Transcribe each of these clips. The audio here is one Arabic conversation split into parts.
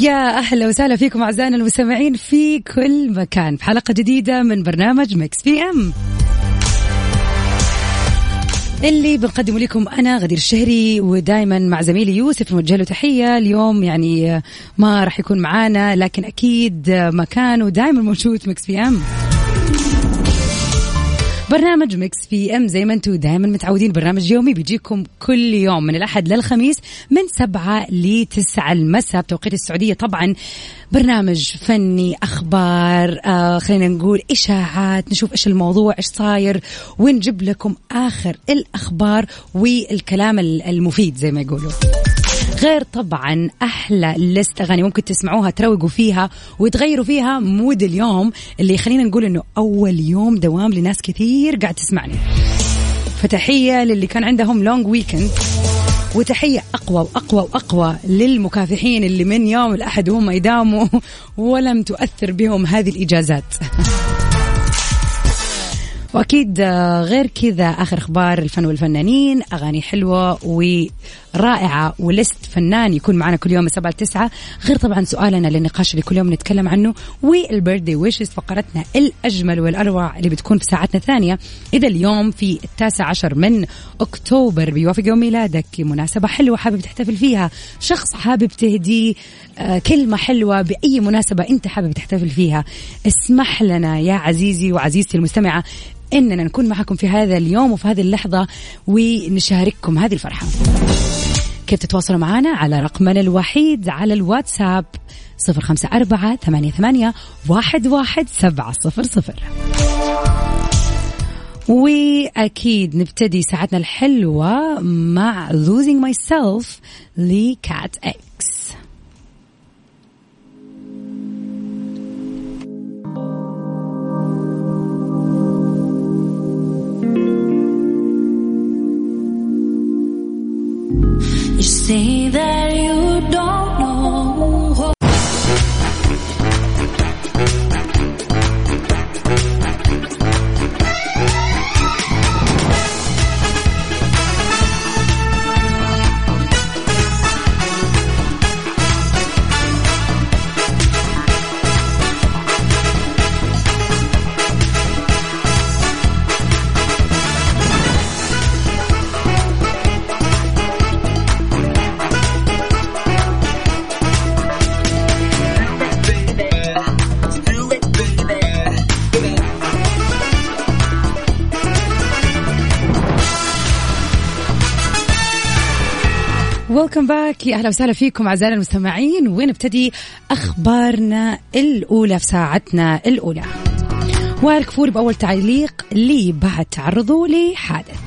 يا أهلا وسهلا فيكم أعزائنا المستمعين في كل مكان. في حلقة جديدة من برنامج Mix PM اللي بنقدم لكم أنا غدير الشهري ودائما مع زميلي يوسف نوجه له تحيه اليوم يعني ما راح يكون معانا لكن أكيد مكانه دائما موجود Mix PM برنامج Mix PM زي ما أنتم دائما متعودين. برنامج يومي بيجيكم كل يوم من الأحد للخميس من سبعة لتسعة المساء بتوقيت السعودية. طبعا برنامج فني أخبار آه خلينا نقول إشاعات نشوف إيش الموضوع إيش صاير ونجيب لكم آخر الأخبار والكلام المفيد زي ما يقولوا. غير طبعا أحلى لست أغاني ممكن تسمعوها تروقوا فيها وتغيروا فيها مود اليوم اللي خلينا نقول إنه أول يوم دوام لناس كثير قاعد تسمعني. فتحية للي كان عندهم لونج ويكند وتحية أقوى وأقوى وأقوى للمكافحين اللي من يوم الأحد وهم يداوموا ولم تؤثر بهم هذه الإجازات. وأكيد آه، غير كذا آخر أخبار الفن والفنانين أغاني حلوة ورائعه ولست فنان يكون معنا كل يوم من 7 ل 9 غير طبعا سؤالنا للنقاش اللي كل يوم نتكلم عنه. والبيرثدي ويشز فقرتنا الأجمل والأروع اللي بتكون في ساعتنا الثانية. إذا اليوم في التاسع عشر من أكتوبر بيوافق يوم ميلادك. مناسبة حلوة حابب تحتفل فيها. شخص حابب تهديه آه، كلمة حلوة بأي مناسبة أنت حابب تحتفل فيها. اسمح لنا يا عزيزي وعزيزتي المستمعة. إننا نكون معكم في هذا اليوم وفي هذه اللحظة ونشارككم هذه الفرحة. كيف تتواصلوا معنا؟ على رقمنا الوحيد على الواتساب صفر خمسة أربعة ثمانية, ثمانية واحد, واحد سبعة صفر صفر. وأكيد نبتدي ساعتنا الحلوة مع Losing Myself لكات إكس. You say that you don't يا أهلا وسهلا فيكم اعزائنا المستمعين ونبتدي أخبارنا الأولى في ساعتنا الأولى. وائل كفوري بأول تعليق لي بعد تعرضه لحادث.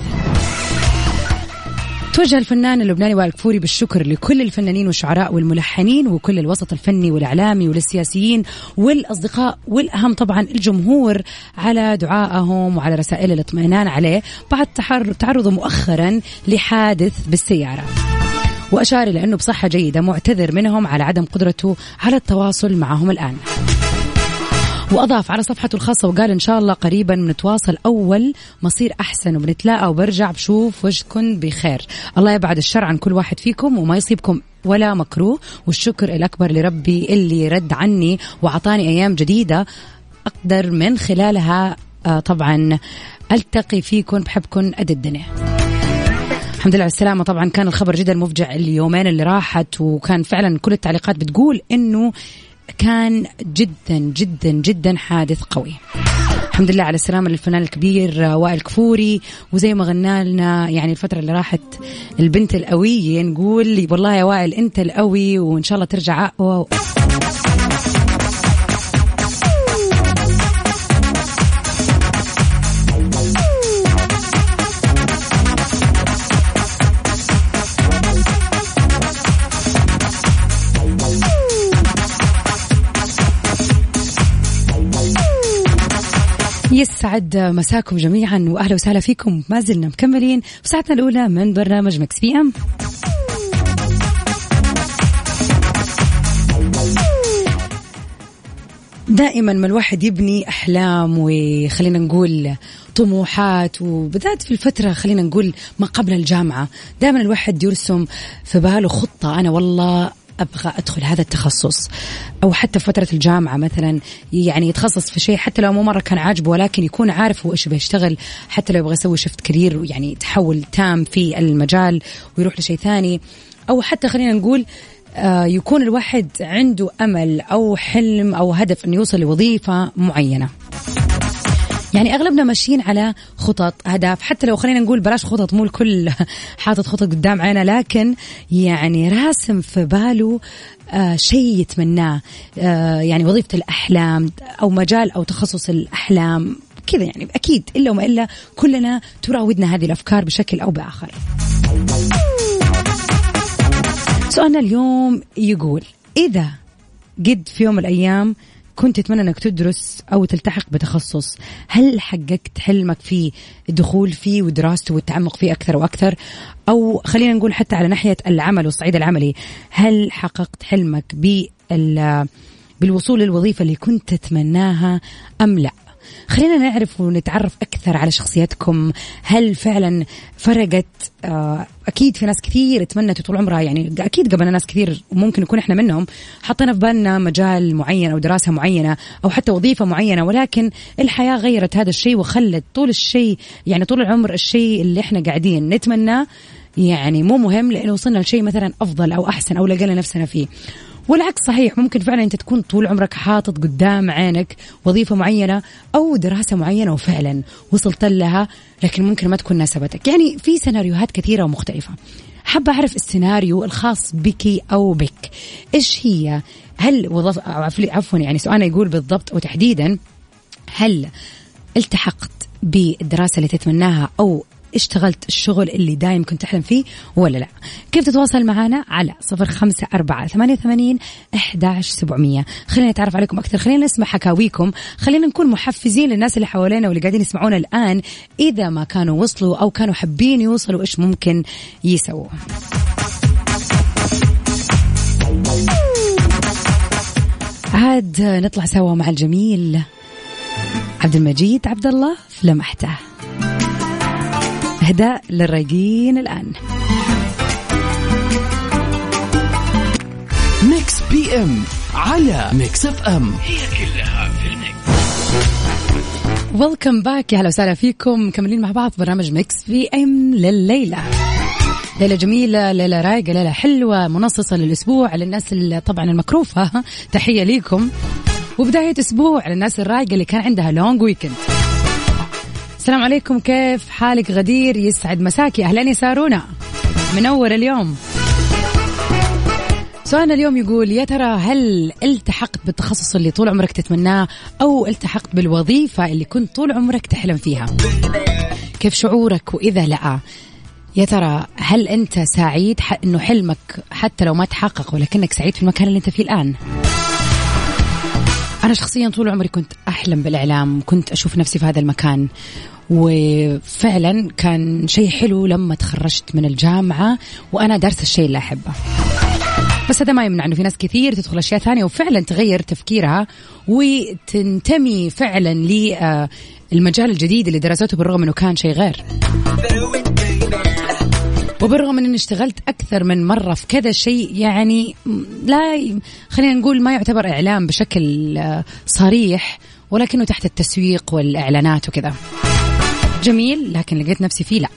توجه الفنان اللبناني وائل كفوري بالشكر لكل الفنانين والشعراء والملحنين وكل الوسط الفني والإعلامي وللسياسيين والأصدقاء والأهم طبعا الجمهور على دعائهم وعلى رسائل الاطمئنان عليه بعد تعرضه مؤخرا لحادث بالسيارة. وأشار إلى أنه بصحة جيدة معتذر منهم على عدم قدرته على التواصل معهم الآن. وأضاف على صفحته الخاصة وقال إن شاء الله قريبا بنتواصل أول مصير أحسن وبنتلاقى وبرجع بشوف وجهكم بخير. الله يبعد الشر عن كل واحد فيكم وما يصيبكم ولا مكروه. والشكر الأكبر لربي اللي رد عني وعطاني أيام جديدة أقدر من خلالها آه، طبعا ألتقي فيكم بحبكم قد الدنيا. الحمد لله على السلامة. طبعا كان الخبر جدا مفجع اليومين اللي راحت وكان فعلا كل التعليقات بتقول إنه كان جدا جدا جدا حادث قوي. الحمد لله على السلامة للفنان الكبير وائل كفوري. وزي ما غنى لنا يعني الفترة اللي راحت البنت القوية نقول والله يا وائل أنت القوي وإن شاء الله ترجع أقوى. يسعد مساكم جميعا واهلا وسهلا فيكم. ما زلنا مكملين في ساعتنا الأولى من برنامج مكس بي أم. دائما ما الواحد يبني أحلام وخلينا نقول طموحات وبالذات في الفترة خلينا نقول ما قبل الجامعة دائما الواحد يرسم في باله خطة. أنا والله أبغى أدخل هذا التخصص. أو حتى في فترة الجامعة مثلا يعني يتخصص في شيء حتى لو مو مرة كان عاجبه ولكن يكون عارف هو إيش بيشتغل حتى لو يبغى يسوي شفت كارير يعني تحول تام في المجال ويروح لشيء ثاني. أو حتى خلينا نقول آه، يكون الواحد عنده أمل أو حلم أو هدف إنه يوصل لوظيفة معينة. يعني أغلبنا ماشيين على خطط أهداف. حتى لو خلينا نقول بلاش خطط مو الكل حاطط خطط قدام عينه لكن يعني راسم في باله آه شيء يتمناه. آه يعني وظيفة الأحلام أو مجال أو تخصص الأحلام كذا يعني أكيد. إلا وما إلا كلنا تراودنا هذه الأفكار بشكل أو بآخر. سؤالنا اليوم يقول إذا قد في يوم من الأيام كنت تتمنى أنك تدرس أو تلتحق بتخصص. هل حققت حلمك في الدخول فيه ودراسته والتعمق فيه أكثر وأكثر؟ أو خلينا نقول حتى على ناحية العمل والصعيد العملي هل حققت حلمك بال بالوصول للوظيفة اللي كنت تتمناها أم لا؟ خلينا نعرف ونتعرف أكثر على شخصيتكم هل فعلا فرقت؟ آه، أكيد في ناس كثير تمنت طول عمرها يعني أكيد قبلنا ناس كثير وممكن نكون إحنا منهم. حطينا في بالنا مجال معين أو دراسة معينة أو حتى وظيفة معينة ولكن الحياة غيرت هذا الشيء وخلت طول الشيء يعني طول العمر الشيء اللي إحنا قاعدين نتمناه يعني مو مهم لأنه وصلنا لشيء مثلا أفضل أو أحسن أو لقينا نفسنا فيه. والعكس صحيح ممكن فعلا أنت تكون طول عمرك حاطط قدام عينك وظيفة معينة أو دراسة معينة وفعلا وصلت لها لكن ممكن ما تكون ناسبتك. يعني في سيناريوهات كثيرة ومختلفة. حابة أعرف السيناريو الخاص بك أو بك. إيش هي؟ هل وظف عفوا يعني سؤالنا يقول بالضبط وتحديدا هل التحقت بالدراسة اللي تتمناها أو اشتغلت الشغل اللي دايم كنت تحلم فيه ولا لا. كيف تتواصل معنا على صفر خمسة أربعة ثمانية وثمانين أحداش سبعمية. خلينا نتعرف عليكم أكثر خلينا نسمع حكاويكم خلينا نكون محفزين للناس اللي حوالينا واللي قاعدين يسمعونا الآن إذا ما كانوا وصلوا أو كانوا حابين يوصلوا إيش ممكن يسووا؟ عاد نطلع سوا مع الجميل عبد المجيد عبد الله في لمحته إهداء للرايقين الآن. Mix PM على Mix FM هي كلها في ال mix welcome back يا هلا وسهلا فيكم. مكملين مع بعض برنامج Mix PM لليلة. ليلة جميلة ليلة رايقة ليلة حلوة منصصة للأسبوع للناس اللي طبعا المكروفة. تحية ليكم. وبداية أسبوع للناس الرايقة اللي كان عندها لونج ويكند السلام عليكم. كيف حالك؟ غدير يسعد مساكي. أهلا يا سارونا. منور اليوم. سؤالنا اليوم يقول يا ترى هل التحقت بالتخصص اللي طول عمرك تتمناه أو التحقت بالوظيفة اللي كنت طول عمرك تحلم فيها؟ كيف شعورك وإذا لا؟ يا ترى هل أنت سعيد إنه حلمك حتى لو ما تحقق ولكنك سعيد في المكان اللي أنت فيه الآن؟ أنا شخصيا طول عمري كنت أحلم بالإعلام كنت أشوف نفسي في هذا المكان. وفعلا كان شيء حلو لما تخرجت من الجامعة وأنا دارسة الشيء اللي أحبه. بس هذا ما يمنع إنه في ناس كثير تدخل أشياء ثانية وفعلا تغير تفكيرها وتنتمي فعلا للمجال الجديد اللي درسته بالرغم إنه كان شيء غير. وبالرغم من إني اشتغلت أكثر من مرة في كذا شيء يعني لا خلينا نقول ما يعتبر إعلام بشكل آه، صريح ولكنه تحت التسويق والإعلانات وكذا. جميل لكن لقيت نفسي فيه لا.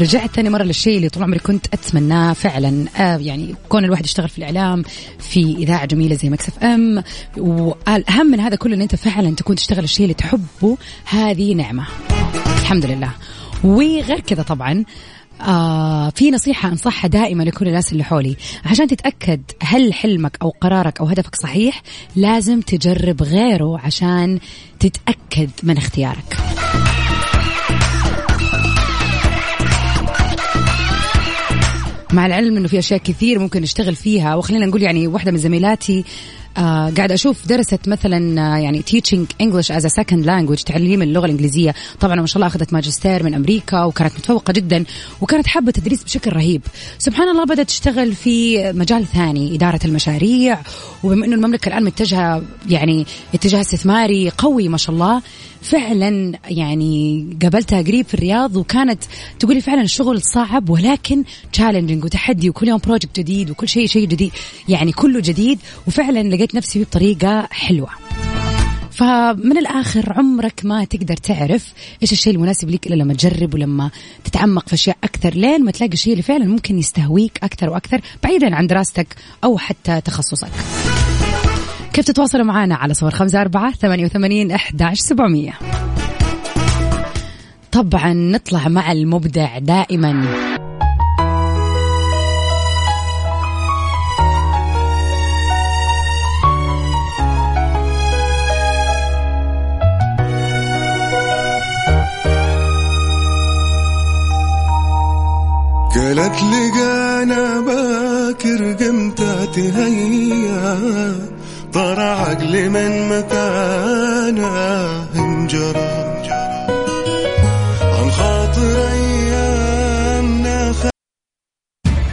رجعت ثاني مرة للشيء اللي طول عمري كنت أتمناه فعلا. آه يعني كون الواحد يشتغل في الإعلام في إذاعة جميلة زي مكسف أم والأهم من هذا كله أن أنت فعلا تكون تشتغل الشيء اللي تحبه هذه نعمة. الحمد لله. وغير كذا طبعا آه في نصيحة أنصحها دائما لكل الناس اللي حولي. عشان تتأكد هل حلمك أو قرارك أو هدفك صحيح لازم تجرب غيره عشان تتأكد من اختيارك. مع العلم إنه في أشياء كثير ممكن نشتغل فيها وخلينا نقول يعني واحدة من زميلاتي آه قاعدة أشوف درست مثلا آه يعني teaching English as a second language تعليم اللغة الإنجليزية. طبعا ما شاء الله أخذت ماجستير من أمريكا وكانت متفوقة جدا وكانت حابة تدريس بشكل رهيب. سبحان الله بدأت تشتغل في مجال ثاني إدارة المشاريع. وبما أنه المملكة الآن متجهة يعني اتجاه استثماري قوي ما شاء الله فعلا يعني قابلتها قريب في الرياض وكانت تقولي فعلا الشغل صعب ولكن challenging وتحدي وكل يوم project جديد وكل شيء شيء جديد يعني كله جديد. وفعلا لقيت نفسي فيه بطريقة حلوة. فمن الآخر عمرك ما تقدر تعرف إيش الشيء المناسب لك إلا لما تجرب ولما تتعمق في أشياء أكثر. لين ما تلاقي الشيء اللي فعلا ممكن يستهويك أكثر وأكثر بعيدا عن دراستك أو حتى تخصصك. كيف تتواصلوا معنا على صفر خمسة أربعة ثمانية وثمانين أحداش سبعمية؟ طبعا نطلع مع المبدع دائما. قالت لقانا باكر قمت تهيا طار عقلي من مكانه انجرى عن خاطر ايامنا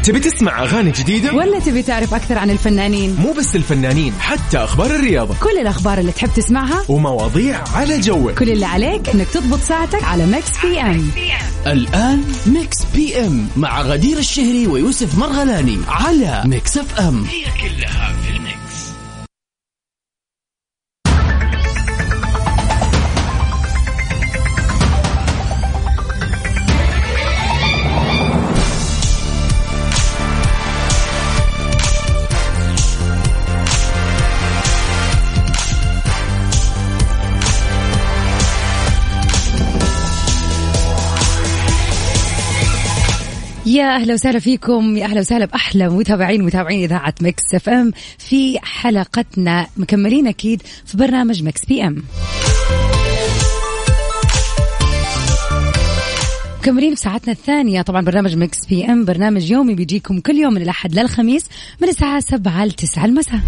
تبي تسمع أغاني جديدة؟ ولا تبي تعرف أكثر عن الفنانين؟ مو بس الفنانين حتى أخبار الرياضة. كل الأخبار اللي تحب تسمعها ومواضيع على جوك. كل اللي عليك إنك تضبط ساعتك على Mix PM الآن Mix PM مع غدير الشهري ويوسف مرغلاني على Mix FM. يا أهلا وسهلا فيكم يا أهلا وسهلا بأحلى متابعين متابعين إذاعة Mix FM في حلقتنا. مكملين أكيد في برنامج Mix PM. مكملين في ساعتنا الثانية طبعا برنامج Mix PM برنامج يومي بيجيكم كل يوم من الأحد للخميس من الساعة 7 ل 9 المساء.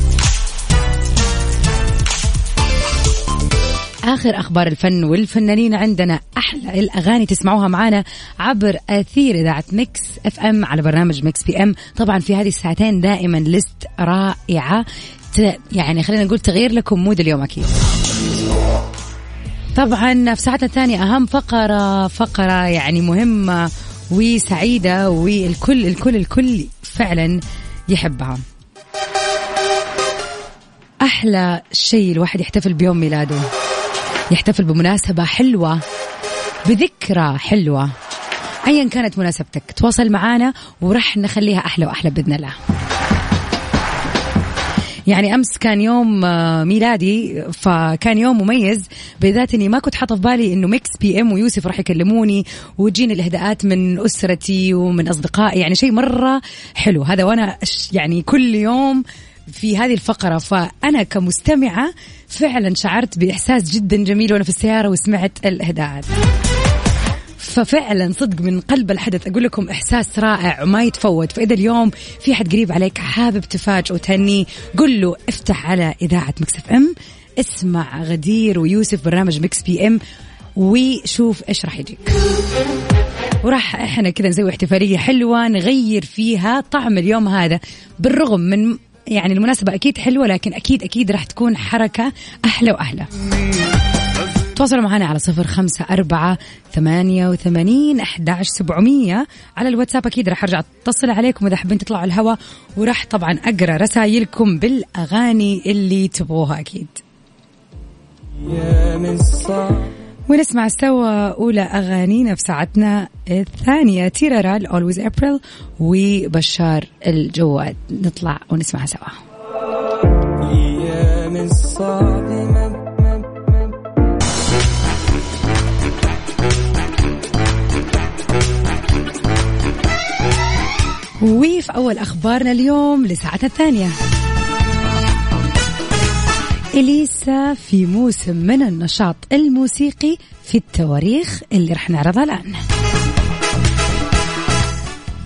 آخر أخبار الفن والفنانين عندنا. أحلى الأغاني تسمعوها معنا عبر أثير إذاعة Mix FM على برنامج Mix PM. طبعا في هذه الساعتين دائما لست رائعة. يعني خلينا نقول تغيير لكم mood اليوم أكيد. طبعا في ساعتنا الثانية أهم فقرة فقرة يعني مهمة وسعيدة والكل الكل الكل فعلا يحبها. أحلى شيء الواحد يحتفل بيوم ميلاده. يحتفل بمناسبة حلوة بذكرى حلوة. أيا كانت مناسبتك تواصل معنا ورح نخليها أحلى وأحلى بإذن الله. يعني أمس كان يوم آه، ميلادي فكان يوم مميز. بالذات إني ما كنت حاطة في بالي إنه Mix PM ويوسف راح يكلموني وتجيني الإهداءات من أسرتي ومن أصدقائي يعني شيء مرة حلو. هذا وأنا يعني كل يوم في هذه الفقرة فأنا كمستمعة فعلا شعرت بإحساس جدا جميل وأنا في السيارة وسمعت الإهداءات. ففعلا صدق من قلب الحدث أقول لكم إحساس رائع وما يتفوت. فإذا اليوم في حد قريب عليك حابب تفاجئه وتهنيه قل له افتح على إذاعة Mix FM اسمع غدير ويوسف برنامج Mix PM وشوف إيش راح يجيك. وراح إحنا كذا نسوي احتفالية حلوة نغير فيها طعم اليوم هذا بالرغم من يعني المناسبة أكيد حلوة لكن أكيد أكيد راح تكون حركة أحلى وأحلى. تواصلوا معنا على صفر خمسة أربعة ثمانية وثمانين أحداش سبعمية. على الواتساب أكيد راح أرجع أتصل عليكم إذا حابين تطلعوا الهوا وراح طبعا أقرأ رسائلكم بالأغاني اللي تبغوها أكيد. ونسمع سوا أولى أغانينا في ساعتنا الثانية تيرارال Always April وبشار الجواد. نطلع ونسمعها سوا. وفي أول أخبارنا اليوم لساعتنا الثانية. إليسا في موسم من النشاط الموسيقي في التواريخ اللي رح نعرضها الآن.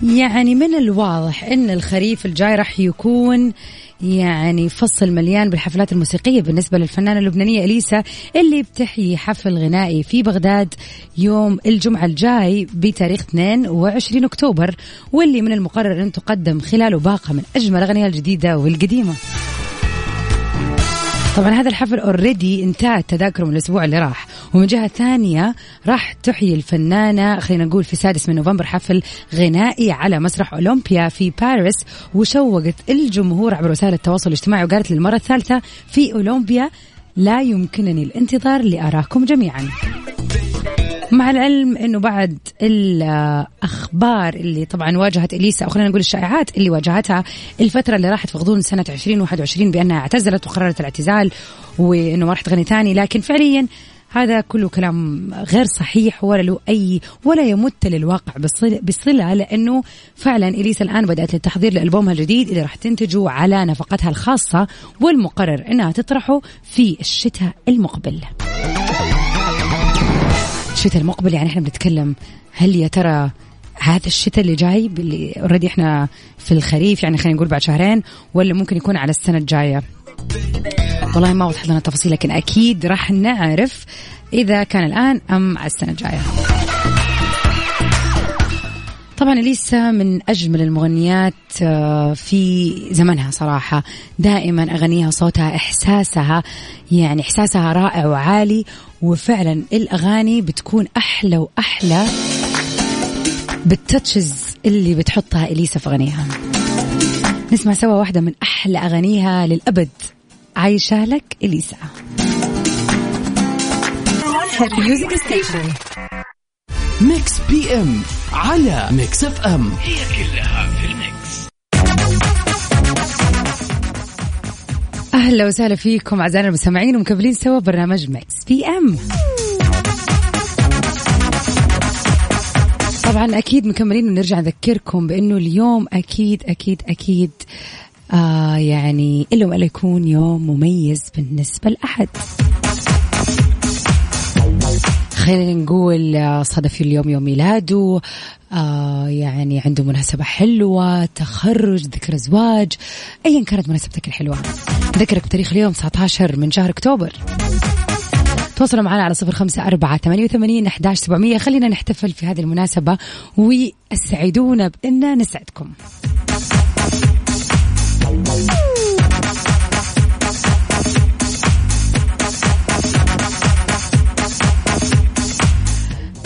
يعني من الواضح أن الخريف الجاي رح يكون يعني فصل مليان بالحفلات الموسيقية بالنسبة للفنانة اللبنانية إليسا اللي بتحيي حفل غنائي في بغداد يوم الجمعة الجاي بتاريخ 22 أكتوبر واللي من المقرر أن تقدم خلاله باقة من أجمل أغنية الجديدة والقديمة. طبعا هذا الحفل اوريدي انتهت تذاكره من الأسبوع اللي راح. ومن جهة ثانية راح تحيي الفنانة خلينا نقول في سادس من نوفمبر حفل غنائي على مسرح أولمبيا في باريس وشوقت الجمهور عبر وسائل التواصل الاجتماعي وقالت للمرة الثالثة في أولمبيا لا يمكنني الانتظار لأراكم جميعا. مع العلم إنه بعد الأخبار اللي طبعا واجهت إليسا أو خلينا نقول الشائعات اللي واجهتها الفترة اللي راحت في غضون سنه 2021 بأنها اعتزلت وقررت الاعتزال وإنه ما راح تغني ثاني لكن فعليا هذا كله كلام غير صحيح ولا له أي ولا يمت للواقع بصلة, لأنه فعلا إليسا الآن بدأت للتحضير لألبومها الجديد اللي راح تنتجه على نفقتها الخاصة والمقرر إنها تطرحه في الشتاء المقبل. الشتاء المقبل يعني إحنا بنتكلم هل يا ترى هذا الشتاء اللي جاي اللي اوريدي إحنا في الخريف يعني خلينا نقول بعد شهرين ولا ممكن يكون على السنة الجاية؟ والله ما وضحت لنا التفاصيل لكن أكيد راح نعرف إذا كان الآن أم على السنة الجاية. طبعا اليسا من أجمل المغنيات آه، في زمنها صراحة. دائما اغانيها صوتها إحساسها يعني إحساسها رائع وعالي وفعلا الأغاني بتكون أحلى وأحلى بال touches اللي بتحطها اليسا في اغانيها نسمع سوا واحدة من أحلى أغانيها للأبد. عايشة لك أليسا. Mix PM على Mix FM هي كلها في ال mix. أهلا وسهلا فيكم أعزائنا المستمعين ومكملين سوا برنامج Mix PM طبعا أكيد مكملين ونرجع نذكركم بأنه اليوم أكيد أكيد أكيد آه يعني الا ولا يكون يوم مميز بالنسبة لأحد. خلينا نقول آه، صادف اليوم يوم ميلاده آه يعني عنده مناسبة حلوة تخرج ذكر زواج أيا كانت مناسبتك الحلوة. ذكرك بتاريخ اليوم 19 من شهر أكتوبر. تواصلوا معنا على صفر خمسة أربعة ثمانية وثمانين أحداش سبعمية. خلينا نحتفل في هذه المناسبة وأسعدونا بأننا نسعدكم.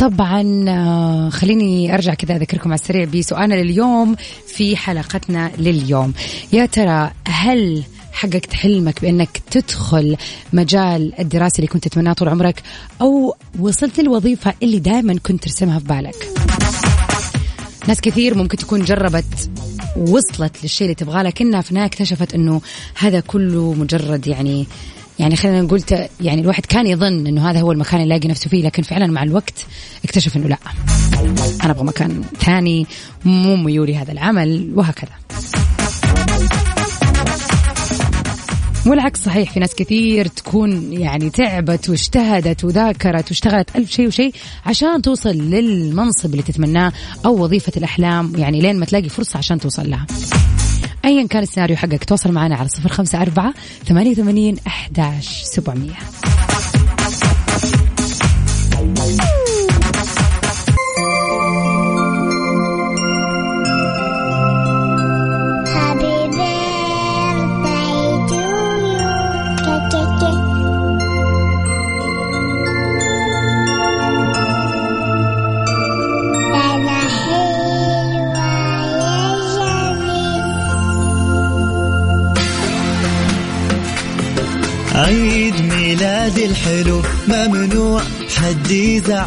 طبعا آه، خليني أرجع كذا أذكركم على السريع بسؤالنا لليوم في حلقتنا لليوم. يا ترى هل حققت حلمك بأنك تدخل مجال الدراسة اللي كنت تتمناه طول عمرك أو وصلت الوظيفه اللي دائما كنت ترسمها في بالك؟ ناس كثير ممكن تكون جربت وصلت للشيء اللي تبغاه لكنها في النهاية اكتشفت إنه هذا كله مجرد يعني يعني خلينا نقول يعني الواحد كان يظن إنه هذا هو المكان اللي يلاقي نفسه فيه لكن فعلا مع الوقت اكتشف إنه لا أنا أبغى مكان ثاني مو ميولي هذا العمل وهكذا. والعكس صحيح في ناس كثير تكون يعني تعبت واجتهدت وذاكرت واشتغلت ألف شيء وشيء عشان توصل للمنصب اللي تتمناه أو وظيفة الأحلام يعني لين ما تلاقي فرصة عشان توصل لها. أيا كان السيناريو حقك تواصل معنا على صفر خمسة أربعة ثمانية وثمانين أحداش سبعمية.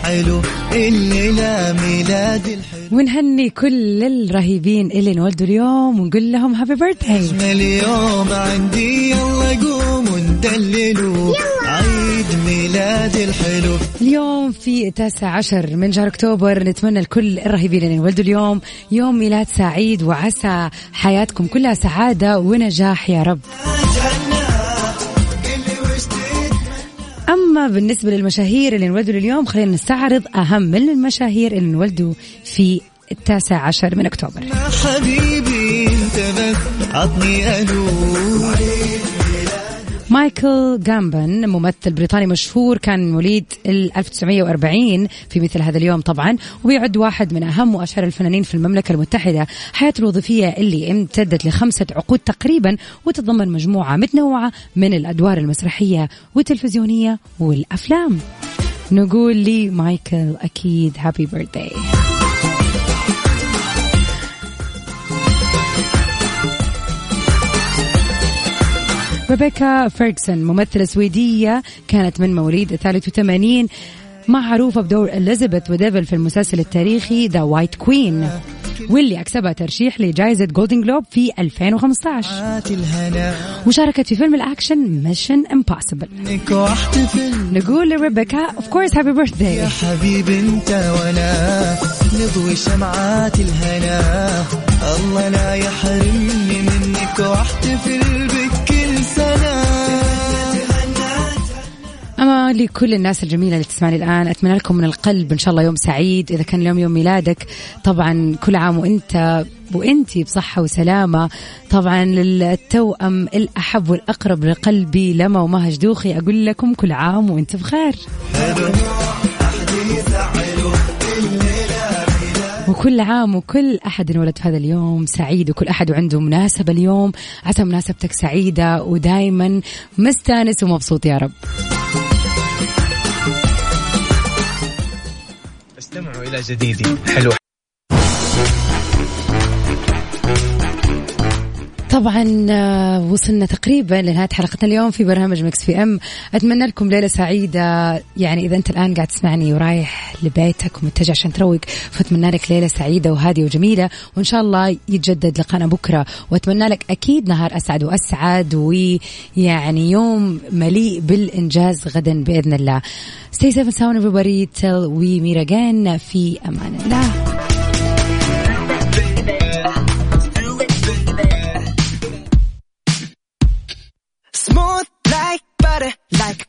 يزعله الليلة ميلاد الحلو. ونهني كل الرهيبين اللي انولدوا اليوم ونقول لهم هابي بيرثداي اليوم عندي يلا قوم وندللوا عيد ميلاد الحلو. اليوم في التاسع عشر من شهر أكتوبر نتمنى لكل الرهيبين اللي انولدوا اليوم يوم ميلاد سعيد وعسى حياتكم كلها سعادة ونجاح يا رب. أما بالنسبة للمشاهير اللي انولدوا اليوم خلينا نستعرض أهم من المشاهير اللي انولدوا في التاسع عشر من أكتوبر. حبيبي انت بس عطني ألو مايكل جامبن ممثل بريطاني مشهور كان مواليد ال 1940 في مثل هذا اليوم طبعا ويعد واحد من أهم وأشهر الفنانين في المملكة المتحدة. حياته الوظيفية اللي امتدت لخمسة عقود تقريبا وتتضمن مجموعة متنوعة من الأدوار المسرحية والتلفزيونية والأفلام. نقول لي مايكل أكيد happy birthday ريبيكا فيرغسون ممثلة سويدية كانت من مواليد 83 معروفة بدور إليزابيث وودفيل في المسلسل التاريخي The White Queen واللي أكسبها ترشيح لجائزة Golden Globe في 2015 عات الهنا. وشاركت في فيلم ال action Mission Impossible نقول لريبيكا of course happy يا birthday حبيبي أنت وأنا. نضوي شمعات الهنا. الله لا يحرمني منك واحتفل بكل سنة. أما لكل الناس الجميلة اللي تسمعني الآن أتمنى لكم من القلب إن شاء الله يوم سعيد. إذا كان اليوم يوم ميلادك طبعا كل عام وأنت وأنتي بصحة وسلامة. طبعا للتوأم الأحب والأقرب لقلبي لما ومهج دوخي أقول لكم كل عام وأنت بخير. وكل عام وكل أحد انولد في هذا اليوم سعيد وكل أحد عنده مناسبة اليوم. عسى مناسبتك سعيدة ودايما مستانس ومبسوط يا رب. استمعوا إلى جديدي حلو. طبعا آه، وصلنا تقريبا لنهاية حلقتنا اليوم في برنامج مكس في أم. أتمنى لكم ليلة سعيدة. يعني إذا أنت الآن قاعد تسمعني ورايح لبيتك ومتجه عشان تروق فأتمنى لك ليلة سعيدة وهادية وجميلة. وإن شاء الله يتجدد لقانا بكرة. وأتمنى لك أكيد نهار أسعد وأسعد ويعني يوم مليء بالإنجاز غدا بإذن الله. Stay safe and sound everybody. Till we meet again. في أمان الله. about it.